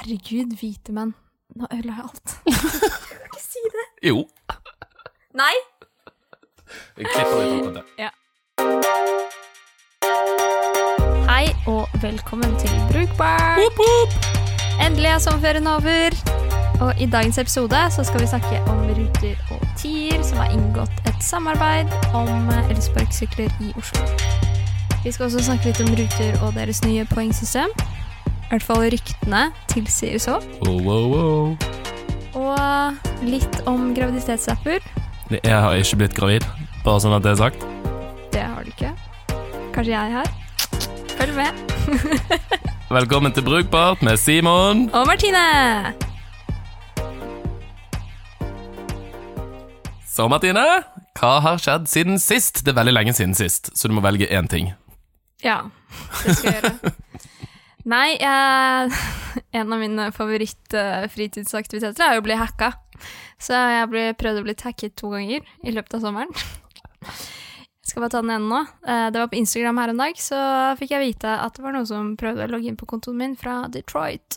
Herregud, hvite menn. Nå ødela jeg alt. Jeg kan ikke si det. Jo. Nei! Vi klipper ut akkurat det. Hei og velkommen til Brukbart. Endelig er sommerferien over. Og i dagens episode så skal vi snakke om Ruter og Tier, som har inngått et samarbeid om elsparkesykler i Oslo. Vi skal også snakke litt om Ruter og deres nye poengsystem. I hvert fall ryktene tilsier så. Oh, oh, oh. Og litt om graviditetsapper. Jeg har ikke blitt gravid, bare sånn at det er sagt. Det har du ikke. Kanskje jeg har. Følg med. Velkommen til Brukbart med Simon. Og Martine! Så, Martine, hva har skjedd siden sist? Det er veldig lenge siden sist, så du må velge én ting. Ja, det skal jeg gjøre. Nei, jeg, en av mine favoritt-fritidsaktiviteter er jo å bli hacka. Så jeg ble, prøvde å bli hacket to ganger i løpet av sommeren. Jeg skal bare ta den ene nå. Eh, Det var på Instagram her en dag, så fikk jeg vite at det var noen som prøvde å logge inn på kontoen min fra Detroit.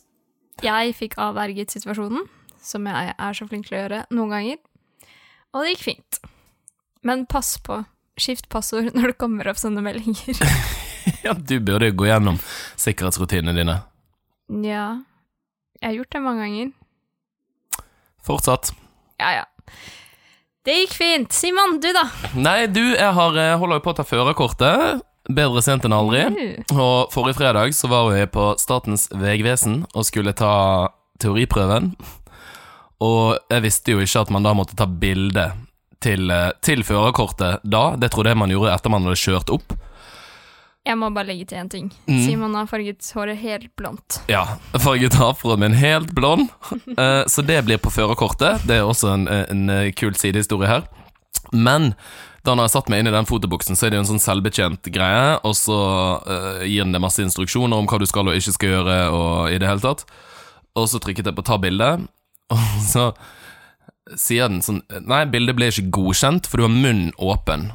Jeg fikk avverget situasjonen, som jeg er så flink til å gjøre noen ganger. Og det gikk fint. Men pass på. Skift passord når det kommer opp sånne meldinger. Ja, du burde gå gjennom sikkerhetsrutinene dine. Ja. Jeg har gjort det mange ganger. Fortsatt. Ja, ja. Det gikk fint. Simon, du, da? Nei, du, jeg har, eh, holder jo på å ta førerkortet. Bedre sent enn aldri. Og forrige fredag så var vi på Statens vegvesen og skulle ta teoriprøven. Og jeg visste jo ikke at man da måtte ta bilde til, eh, til førerkortet da. Det trodde jeg man gjorde etter man hadde kjørt opp. Jeg må bare legge til én ting. Mm. Simon har farget håret helt blondt. Ja, farget afroen min helt blond. Eh, Så det blir på førerkortet. Det er også en, en eh, kul sidehistorie her. Men da når jeg satt meg inn i den fotoboksen, så er det jo en sånn selvbetjent greie, og så uh, gir den deg masse instruksjoner om hva du skal og ikke skal gjøre, og i det hele tatt. Og så trykket jeg på ta bilde, og så sier den sånn Nei, bildet ble ikke godkjent, for du har munnen åpen.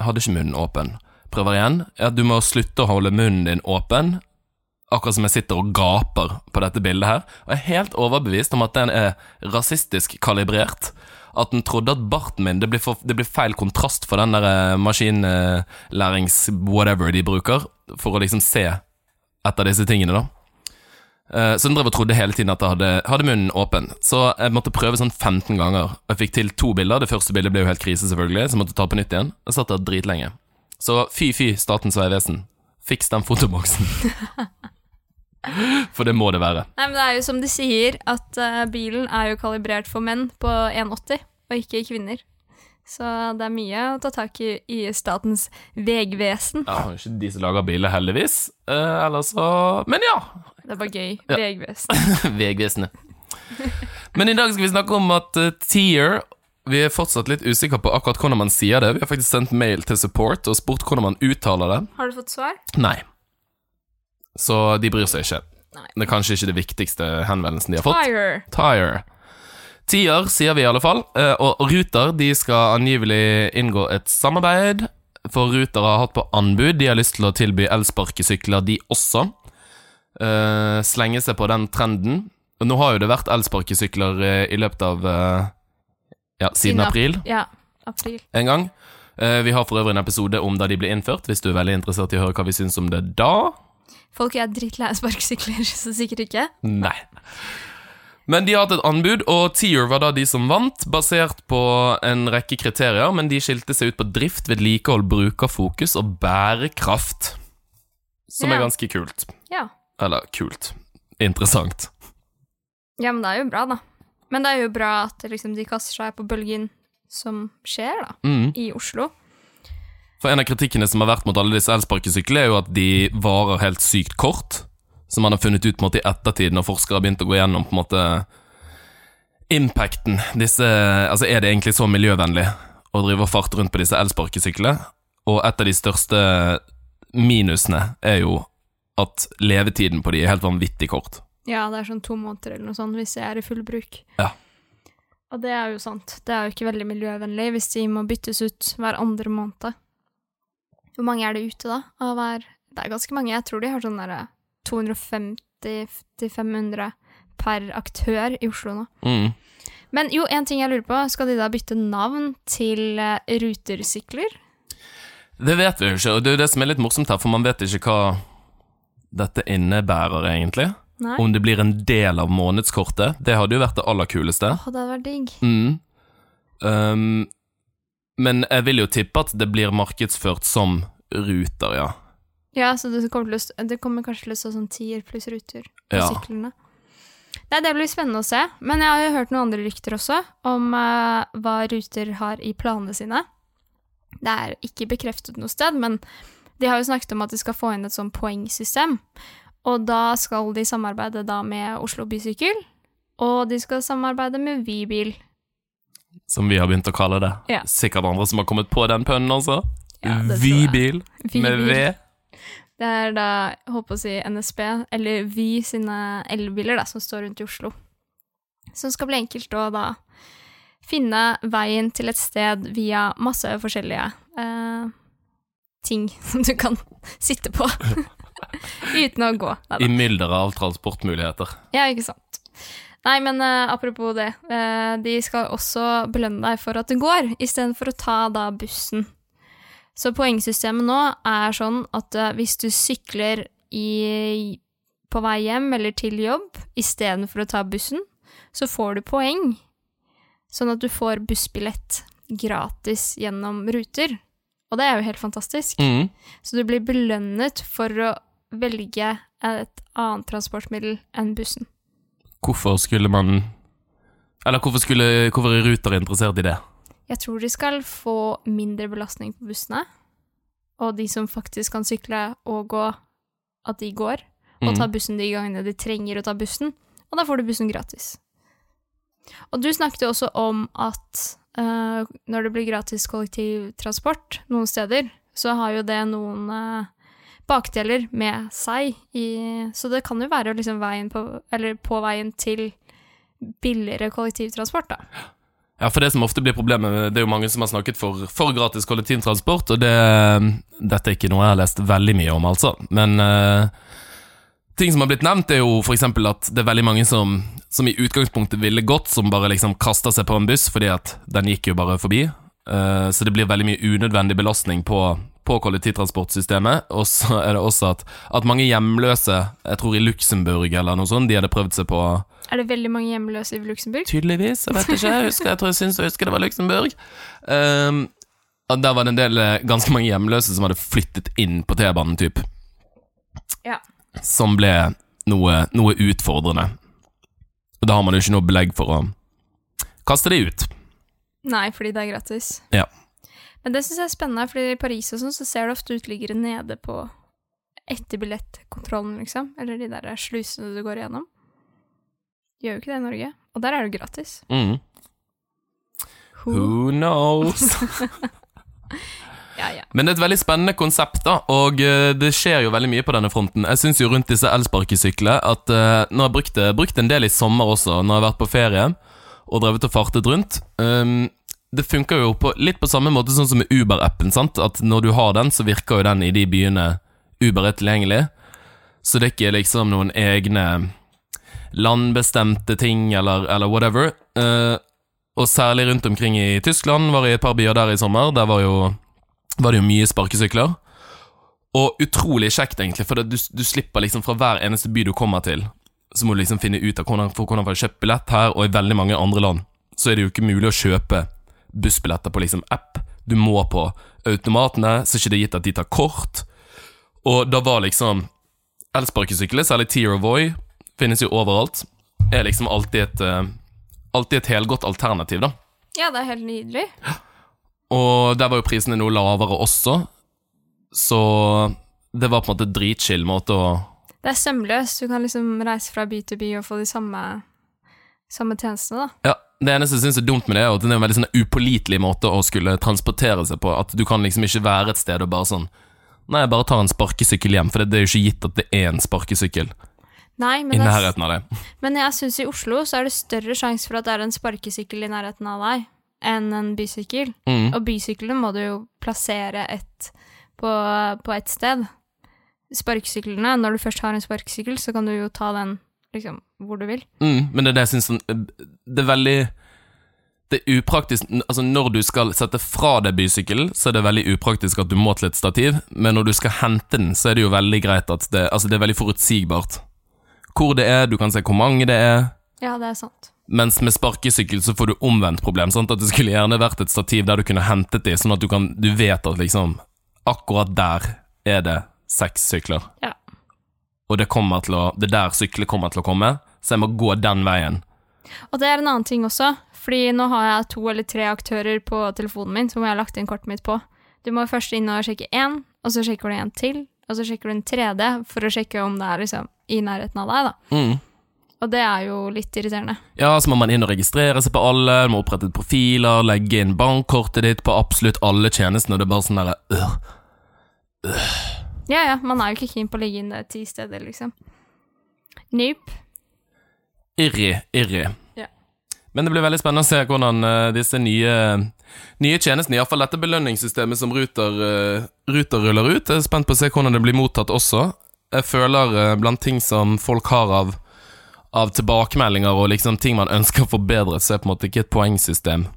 Jeg hadde ikke munnen åpen. Prøver igjen. er at du må slutte å holde munnen din åpen. Akkurat som jeg sitter og gaper på dette bildet her. Og jeg er helt overbevist om at den er rasistisk kalibrert. At den trodde at barten min Det blir, for, det blir feil kontrast for den der eh, maskinlærings-whatever de bruker, for å liksom se etter disse tingene, da. Eh, Så den drev og trodde hele tiden at jeg hadde, hadde munnen åpen. Så jeg måtte prøve sånn 15 ganger. Jeg fikk til to bilder. Det første bildet ble jo helt krise, selvfølgelig, så jeg måtte ta på nytt igjen. Jeg satt der dritlenge. Så fy, fy, Statens vegvesen. Fiks den fotoboksen. For det må det være. Nei, men det er jo som de sier, at uh, bilen er jo kalibrert for menn på 1,80, og ikke kvinner. Så det er mye å ta tak i i Statens vegvesen. Ja, ikke de som lager biler, heldigvis. Uh, eller så Men ja! Det er bare gøy. Ja. Vegvesen. Vegvesenet. Men i dag skal vi snakke om at uh, Tier Vi er fortsatt litt usikre på akkurat hvordan man sier det. Vi har faktisk sendt mail til support og spurt hvordan man uttaler det. Har du fått svar? Nei. Så de bryr seg ikke. Nei. Det er kanskje ikke det viktigste henvendelsen de har fått. Tire. Tire. Tier, sier vi i alle fall. Eh, Og Ruter de skal angivelig inngå et samarbeid. For Ruter har hatt på anbud. De har lyst til å tilby elsparkesykler, de også. Eh, slenge seg på den trenden. Nå har jo det vært elsparkesykler eh, i løpet av Ja, siden siden april Ja, april. en gang. Eh, Vi har for øvrig en episode om da de ble innført, hvis du er veldig interessert i å høre hva vi syns om det da. Folk er drittlei av sparkesykler, så sikkert ikke. Nei. Men de har hatt et anbud, og Tier var da de som vant, basert på en rekke kriterier, men de skilte seg ut på drift, vedlikehold, brukerfokus og bærekraft. Som Ja. er ganske kult. Ja. Eller kult. Interessant. ja, men det er jo bra, da. Men det er jo bra at liksom, de kaster seg på bølgen som skjer, da, Mm. i Oslo. For en av kritikkene som har vært mot alle disse elsparkesyklene, er jo at de varer helt sykt kort. Som man har funnet ut måte, i ettertid, når forskere har begynt å gå gjennom på en måte impacten. Disse, altså Er det egentlig så miljøvennlig å drive og farte rundt på disse elsparkesyklene? Og et av de største minusene er jo at levetiden på de er helt vanvittig kort. Ja, det er sånn to måneder eller noe sånt hvis jeg er i full bruk. Ja. Og det er jo sant. Det er jo ikke veldig miljøvennlig hvis de må byttes ut hver andre måned. Hvor mange er det ute, da? Av hver Det er ganske mange. Jeg tror de har sånn derre 250-500 per aktør i Oslo nå. Mm. Men jo, en ting jeg lurer på. Skal de da bytte navn til eh, rutersykler? Det vet vi jo ikke, og det er jo det som er litt morsomt her, for man vet ikke hva dette innebærer, egentlig. Nei? Om det blir en del av månedskortet. Det hadde jo vært det aller kuleste. Åh, det hadde vært digg. Mm. Um, men jeg vil jo tippe at det blir markedsført som ruter, ja. Ja, så det kommer, å, det kommer kanskje til å stå sånn tier pluss ruter på Ja. syklene. Nei, det blir spennende å se. Men jeg har jo hørt noen andre rykter også om uh, hva Ruter har i planene sine. Det er ikke bekreftet noe sted, men de har jo snakket om at de skal få inn et sånn poengsystem. Og da skal de samarbeide da med Oslo Bysykkel, og de skal samarbeide med Vibil. Som vi har begynt å kalle det. Ja. Sikkert andre som har kommet på den pønnen også. Ja. Vybil med V. Det er da, jeg håper å si NSB, eller Vy sine elbiler da, som står rundt i Oslo. Som skal bli enkelt å da finne veien til et sted via masse forskjellige eh, ting som du kan sitte på uten å gå. I Neida. mylderet av transportmuligheter. Ja, ikke sant. Nei, men uh, apropos det. Uh, de skal også belønne deg for at du går, istedenfor å ta da bussen. Så poengsystemet nå er sånn at uh, hvis du sykler i, på vei hjem eller til jobb istedenfor å ta bussen, så får du poeng. Sånn at du får bussbillett gratis gjennom ruter. Og det er jo helt fantastisk. Mm. Så du blir belønnet for å velge et annet transportmiddel enn bussen. Hvorfor skulle man Eller hvorfor, skulle, hvorfor er Ruter interessert i det? Jeg tror de skal få mindre belastning på bussene, og de som faktisk kan sykle og gå, at de går, og Mm. tar bussen de gangene de trenger å ta bussen, og da får du bussen gratis. Og du snakket jo også om at uh, når det blir gratis kollektivtransport noen steder, så har jo det noen eh, bakdeler med seg, i, så det kan jo være liksom veien på, på veien til billigere kollektivtransport, da. Ja, for det som ofte blir problemet, det er jo mange som har snakket for, for gratis kollektivtransport, og det, dette er ikke noe jeg har lest veldig mye om, altså. Men uh, ting som har blitt nevnt, er jo eksempel at det er veldig mange som, som i utgangspunktet ville gått, som bare liksom kaster seg på en buss, fordi at den gikk jo bare forbi. Uh, så det blir veldig mye unødvendig belastning på, på kollektivtransportsystemet. Og så er det også at, at mange hjemløse, jeg tror i Luxembourg eller noe sånt, de hadde prøvd seg på Er det veldig mange hjemløse i Luxembourg? Tydeligvis, jeg vet ikke. Jeg, husker, jeg tror jeg syns jeg husker det var Luxembourg. Um, der var det en del eh, ganske mange hjemløse som hadde flyttet inn på T-banen, typ. Ja. Som ble noe, noe utfordrende. Og da har man jo ikke noe belegg for å kaste de ut. Nei, fordi det er gratis. Ja. Men det syns jeg er spennende, fordi i Paris og sånn, så ser du ofte uteliggere nede på etter billettkontrollen, liksom. Eller de der slusene du går igjennom. Gjør jo ikke det i Norge. Og der er det gratis. Mm. Who knows? Ja, ja. Men det er et veldig spennende konsept, da, og eh, det skjer jo veldig mye på denne fronten. Jeg syns jo rundt disse elsparkesyklene at uh, Nå har jeg brukt, det- brukt en del i sommer også, når jeg har vært på ferie og drevet og fartet rundt. Um, det funker jo på, litt på samme måte sånn som med Uber-appen, sant? At når du har den, så virker jo den i de byene Uber er tilgjengelig. Så det er ikke liksom noen egne landbestemte ting eller, eller whatever. Uh, og særlig rundt omkring i Tyskland, var i et par byer der i sommer. Der var jo var det jo mye sparkesykler. Og utrolig kjekt, egentlig, for du, du slipper liksom fra hver eneste by du kommer til, så må du liksom finne ut av hvordan, hvordan får du kjøpt billett her, og i veldig mange andre land så er det jo ikke mulig å kjøpe bussbilletter på liksom app. Du må på automatene, så er ikke det gitt at de tar kort. Og da var liksom elsparkesykler, særlig Tier of Voy, finnes jo overalt, er liksom alltid et, eh, alltid et helgodt alternativ, da. ja, det er helt nydelig. Og der var jo prisene noe lavere også, så det var på en måte dritchill måte å Det er sømløst. Du kan liksom reise fra by til by og få de samme, samme tjenestene, da. Ja, det eneste jeg syns er dumt med det, er at det er en veldig sånn upålitelig måte å skulle transportere seg på. At du kan liksom ikke være et sted og bare sånn Nei, jeg bare tar en sparkesykkel hjem, for det, det er jo ikke gitt at det er en sparkesykkel Nei, men, i nærheten av det. men jeg syns i Oslo så er det større sjanse for at det er en sparkesykkel i nærheten av deg, enn en bysykkel. Mm. Og bysyklene må du jo plassere et, på, på et sted. Sparkesyklene, når du først har en sparkesykkel, så kan du jo ta den liksom hvor du vil. Mm, men det er det jeg syns sånn Det er veldig Det er upraktisk Altså, når du skal sette fra deg bysykkelen, så er det veldig upraktisk at du må til et stativ, men når du skal hente den, så er det jo veldig greit at det Altså, det er veldig forutsigbart. Hvor det er, du kan se hvor mange det er. Ja, det er sant. Mens med sparkesykkel så får du omvendt problem. Sant? At det skulle gjerne vært et stativ der du kunne hentet de, sånn at du, kan, du vet at liksom Akkurat der er det seks sykler. Ja. Og det å Det er der syklet kommer til å komme, så jeg må gå den veien. Og det er en annen ting også, fordi nå har jeg to eller tre aktører på telefonen min som jeg har lagt inn kortet mitt på. Du må først inn og sjekke én, og så sjekker du en til, og så sjekker du en tredje for å sjekke om det er liksom i nærheten av deg, da. Mm. Og det er jo litt irriterende. Ja, så må man inn og registrere seg på alle, du må opprette profiler, legge inn bankkortet ditt på absolutt alle tjenestene, og det er bare sånn derre øh. Ja, ja, man er jo ikke keen på å legge inn ti steder, liksom. Nope. Irri, irri. Ja. Men det blir veldig spennende å se hvordan uh, disse nye, nye tjenestene, iallfall dette belønningssystemet som Ruter, uh, Ruter ruller ut, jeg er spent på å se hvordan det blir mottatt også. Jeg føler uh, blant ting som folk har av, av tilbakemeldinger og liksom ting man ønsker å forbedre, så er på en måte ikke et poengsystem.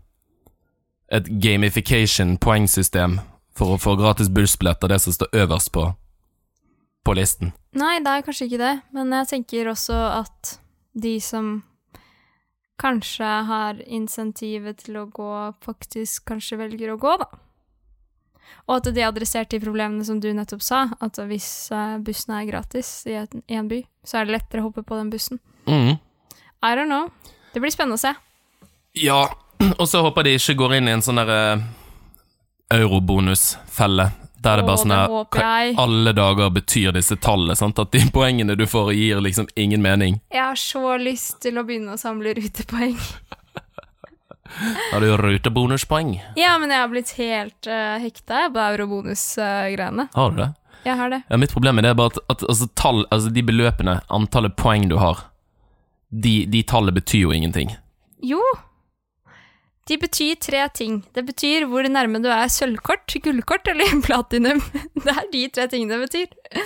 Et gamification-poengsystem for å få gratis bussbilletter, det som står øverst på, på listen. Nei, det er kanskje ikke det, men jeg tenker også at de som kanskje har insentivet til å gå, faktisk kanskje velger å gå, da. Og at de adresserte de problemene som du nettopp sa, at hvis eh, bussen er gratis i i en by, så er det lettere å hoppe på den bussen. Mm. I don't know. Det blir spennende å se. Ja, og så håper de ikke går inn i en sånn derre eurobonusfelle. Der det bare sånn her Hva i alle dager betyr disse tallene? Sant? At de poengene du får, gir liksom ingen mening. Jeg har så lyst til å begynne å samle rutepoeng. Har du rutebonuspoeng? Ja, men jeg har blitt helt uh, hekta på eurobonus-greiene. Har du det? jeg har det. Ja, Mitt problem er det bare at, at altså, tall, altså, de beløpene, antallet poeng du har, de, de tallene betyr jo ingenting. Jo. De betyr tre ting. Det betyr hvor nærme du er sølvkort, gullkort eller platinum. Det er de tre tingene det betyr.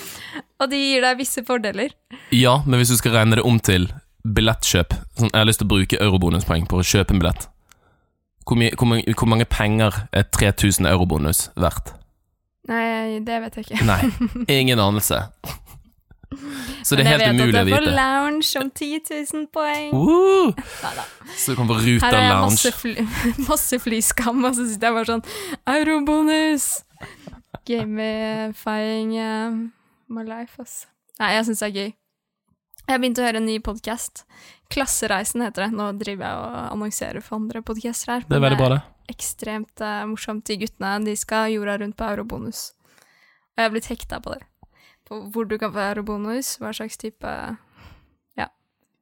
Og de gir deg visse fordeler. Ja, men hvis du skal regne det om til billettkjøp sånn, Jeg har lyst til å bruke eurobonuspoeng på å kjøpe en billett. Hvor, mye, hvor, mange, hvor mange penger er 3000 eurobonus verdt? Nei, det vet jeg ikke. Nei, ingen anelse. Så det er helt umulig å Men jeg vet at jeg får vite. lounge om 10 000 poeng. Uh, Så du kan få Her lounge. Her er Lounge. masse, fly, masse flyskam, og så sitter jeg bare sånn Eurobonus! Gamifying uh, my life, altså. Nei, jeg syns det er gøy. Jeg begynte å høre en ny podkast. Klassereisen heter det. Nå driver jeg og annonserer for andre podcaster her. Det er veldig bra, det. ekstremt uh, morsomt. De guttene de skal jorda rundt på eurobonus. Og jeg har blitt hekta på det. På hvor du kan få bonus, hva slags type Ja.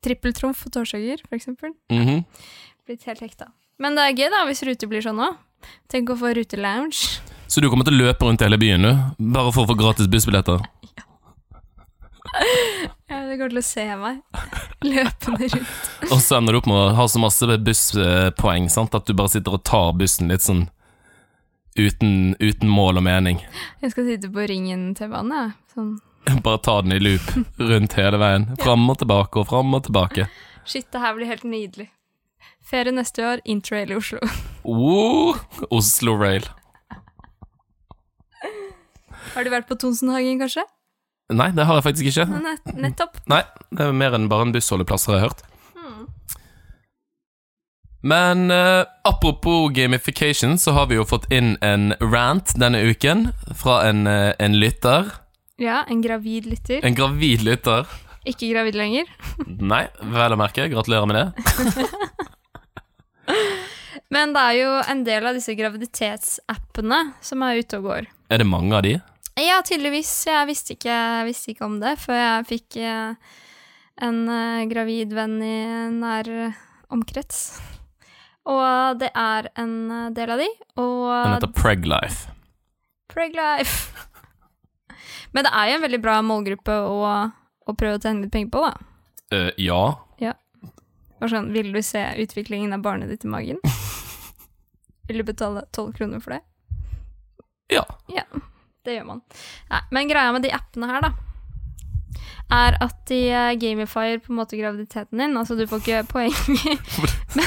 Trippeltrumf og tårsager, for eksempel. Mhm. Blitt helt hekta. Men det er gøy, da, hvis rute blir sånn òg. Tenk å få rutelounge. Så du kommer til å løpe rundt hele byen, du? Bare for å få gratis bussbilletter? Ja, det går til å se meg løpende rundt. Og så ender du opp med å ha så masse busspoeng sant? at du bare sitter og tar bussen litt sånn uten, uten mål og mening. Jeg skal sitte på ringen til vannet. Sånn. Bare ta den i loop rundt hele veien. Fram og tilbake og fram og tilbake. Shit, det her blir helt nydelig. Ferie neste år, interrail i Oslo. Oh, Oslo Rail. Har du vært på Tonsenhagen, kanskje? Nei, det har jeg faktisk ikke. Nett, nettopp. Nei, det er mer enn bare en bussholdeplass, har jeg hørt. Men eh, apropos gamification, så har vi jo fått inn en rant denne uken fra en, eh, en lytter. Ja, en gravid lytter. En gravid lytter. Ikke gravid lenger. Nei, vel å merke. Gratulerer med det. Men det er jo en del av disse graviditetsappene som er ute og går. Er det mange av de? Ja, tydeligvis. Jeg visste ikke, jeg visste ikke om det før jeg fikk eh, en eh, gravid venn i nær eh, omkrets. Og det er en eh, del av de, Den og heter Preglife. Preglife. Men det er jo en veldig bra målgruppe å, å prøve å tjene litt penger på, da. Uh, ja. ja. sånn, vil du se utviklingen av barnet ditt i magen? Vil du betale tolv kroner for det? Ja. Ja, det gjør man. Nei, men greia med de appene her, da, er at de eh, gamifier på en måte graviditeten din. Altså, du får ikke poeng, men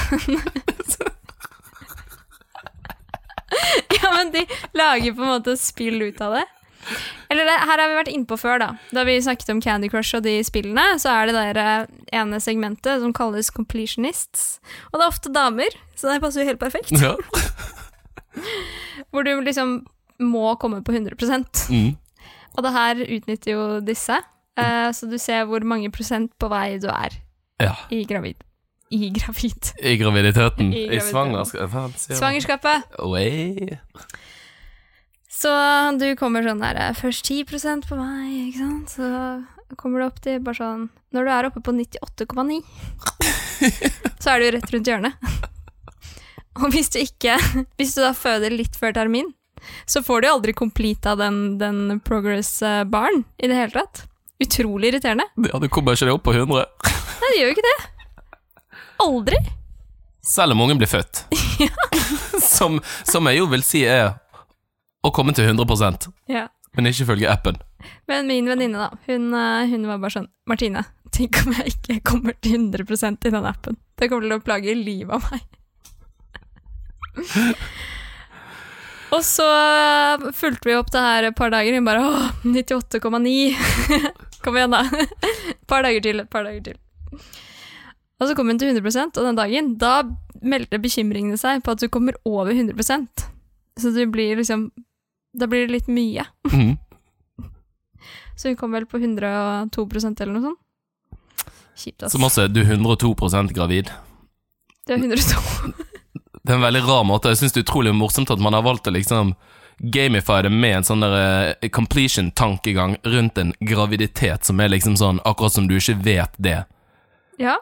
Ja, men de lager på en måte spill ut av det. Eller det, her har vi vært innpå før, da. Da vi snakket om Candy Crush og de spillene, så er det der eh, ene segmentet som kalles completionists. Og det er ofte damer, så det passer jo helt perfekt. Ja. Hvor du liksom må komme på 100 Mm. Og det her utnytter jo disse. Eh, så du ser hvor mange prosent på vei du er ja. i gravid. I gravid. I graviditeten. I I, svangerskapet. Svangerskapet. Away. Så du kommer sånn der eh, Først 10% på meg, ikke sant? Så kommer du opp til bare sånn Når du er oppe på 98,9, så er du rett rundt hjørnet. Og hvis du ikke Hvis du da føder litt før termin, så får du aldri completa den, den progress-baren i det hele tatt. Utrolig irriterende. Ja, du kommer ikke deg opp på 100. Nei, det gjør jo ikke det. Aldri. Selv om ungen blir født. som, som jeg jo vil si er å komme til 100 Ja. men ikke følge appen. Men min venninne, da, hun, eh, hun var bare sånn Martine, tenk om jeg ikke kommer til 100% i den appen. Det kommer til å plage livet av meg. Og så eh, fulgte vi opp det her et par dager. Hun bare åh, 98,9. Kom igjen, da. Et par dager til, et par dager til. Og så kom hun til 100% og den dagen, da meldte bekymringene seg på at du kommer over 100% Så du blir liksom Da blir det litt mye. Mm. Så hun kom vel på 102% eller noe sånt. Kjipt, ass. Også er du er 102% gravid. Det er 102. Det er en veldig rar måte. Jeg syns det er utrolig morsomt at man har valgt å liksom gamify det med en sånn der eh, completion-tankegang rundt en graviditet som er liksom sånn akkurat som du ikke vet det. Ja.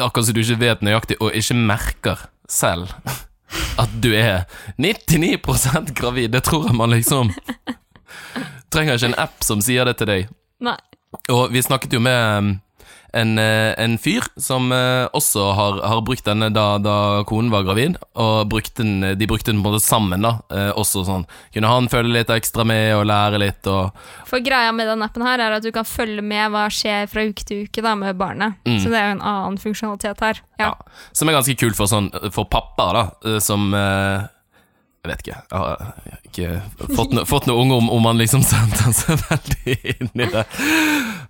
Akkurat som du ikke vet nøyaktig, og ikke merker selv at du er 99% gravid. Det tror jeg man liksom Trenger ikke en app som sier det til deg. Nei. Og vi snakket jo med um, en, eh, en fyr som eh, også har, har brukt denne da, da konen var gravid, og brukte den, de brukte den på en måte sammen, da. Eh, også sånn Kunne han følge litt ekstra med og lære litt og For greia med den appen her er at du kan følge med hva skjer fra uke til uke da med barnet. Mm. Så det er jo en annen funksjonalitet her. Ja. Ja. Som er ganske kult for, sånn, for pappaer, da, som Jeg vet ikke. Jeg har ikke fått, no, fått noe unge om, om man liksom sendte seg veldig inn i det.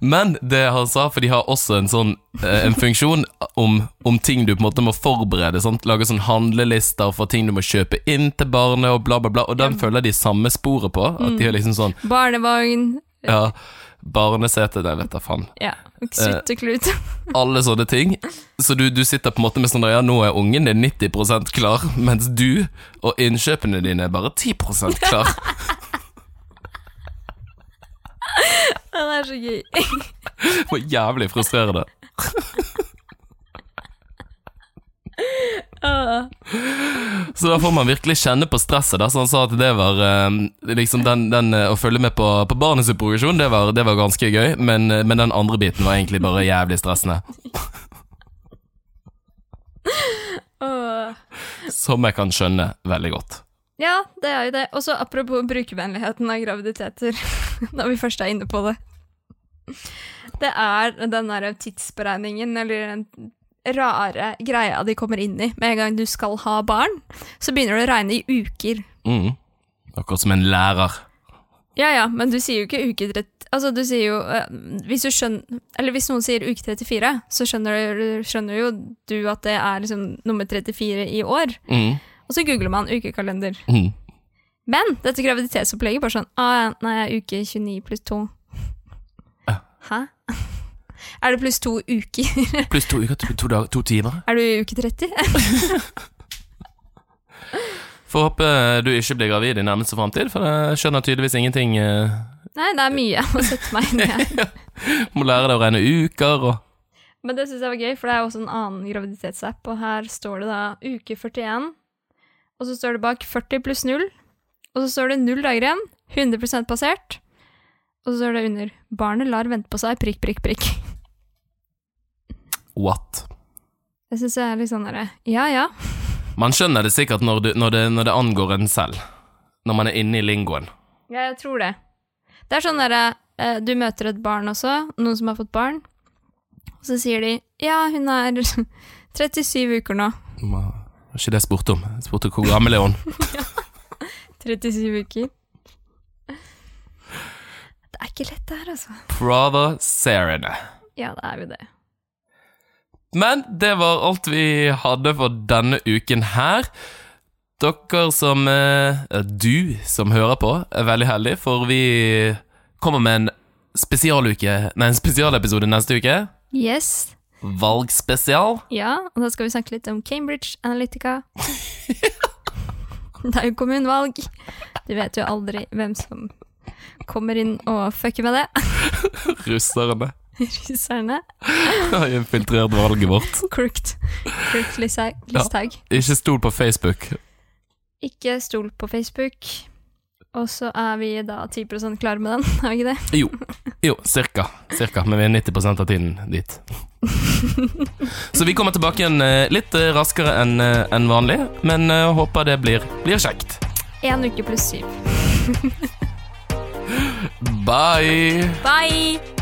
Men det han sa, for de har også en sånn eh, En funksjon om, om ting du på en måte må forberede. Sant? Lage sånn handlelister for ting du må kjøpe inn til barnet, og bla, bla, bla. Og den følger de samme sporet på. At de har liksom sånn Barnevogn, Ja, barnesete, det vet jeg faen. ja, sutteklut. alle sånne ting. Så du, du sitter på en måte med sånn Ja, nå er ungen din 90% klar, mens du og innkjøpene dine er bare 10% klar. Den er så gøy. Det var jævlig frustrerende. Så da får man virkelig kjenne på stresset. da Så han sa at det var eh, liksom den, den eh, Å følge med på, på barnets progresjon, det var, det var ganske gøy, men, eh, men den andre biten var egentlig bare jævlig stressende. Som jeg kan skjønne veldig godt. Ja, det er jo det. Og så apropos brukervennligheten av graviditeter, når vi først er inne på det. Det er den derre tidsberegningen, eller den rare greia de kommer inn i. Med en gang du skal ha barn, så begynner det å regne i uker. Mm. Akkurat som en lærer. Ja ja, men du sier jo ikke uke 30 Altså, du sier jo eh, Hvis du skjønner Eller hvis noen sier uke 34, så skjønner, du, skjønner jo du at det er liksom nummer 34 i år. Mm. Og så googler man ukekalender. Mm. Men dette graviditetsopplegget bare sånn ah, Nei, uke 29 pluss 2. Hæ? Er det pluss to uker? Pluss to uker, to, to, dag- to timer. er du i uke 30? Får håpe du ikke blir gravid i nærmeste framtid, for jeg skjønner tydeligvis ingenting. eh, Nei, det er mye jeg må sette meg inn i. Må lære deg å regne uker og Men det syns jeg var gøy, for det er også en annen graviditetsapp, og her står det da uke 41, og så står det bak 40 pluss 0, og så står det null dager igjen, 100 passert, og så står det under 'Barnet lar vente på seg', prikk, prikk, prikk. What? Det syns jeg er litt sånn derre Ja ja. Man skjønner det sikkert når, du, når, det, når det angår en selv. Når man er inne i lingoen. Ja, jeg tror det. Det er sånn derre eh, du møter et barn også, noen som har fått barn. Og så sier de ja, hun er 37 uker nå. Det var ikke det jeg spurte om. Jeg spurte hvor gammel er hun. 37 uker. Det er ikke lett det her, altså. Provocerende. Ja, det er jo det. Men det var alt vi hadde for denne uken her. Dere som eh, Du som hører på, er veldig heldig, for vi kommer med en spesialuke Nei, en spesialepisode neste uke. Yes. Valgspesial. Ja, og da skal vi snakke litt om Cambridge Analytica. det er jo kommunevalg. Du vet jo aldri hvem som kommer inn og fucker med det. Russerne Russerne. har infiltrert valget vårt. Crooked. Crooked Listhaug. Ja, Ikke stol på Facebook. Ikke stol på Facebook. Og så er vi da 10% klare med den, er vi ikke det? Jo, jo, cirka. cirka. Men vi er 90 av tiden dit. Så vi kommer tilbake igjen eh, litt eh, raskere enn en vanlig, men eh, håper det blir, blir kjekt. Én uke pluss syv. Bye! Bye!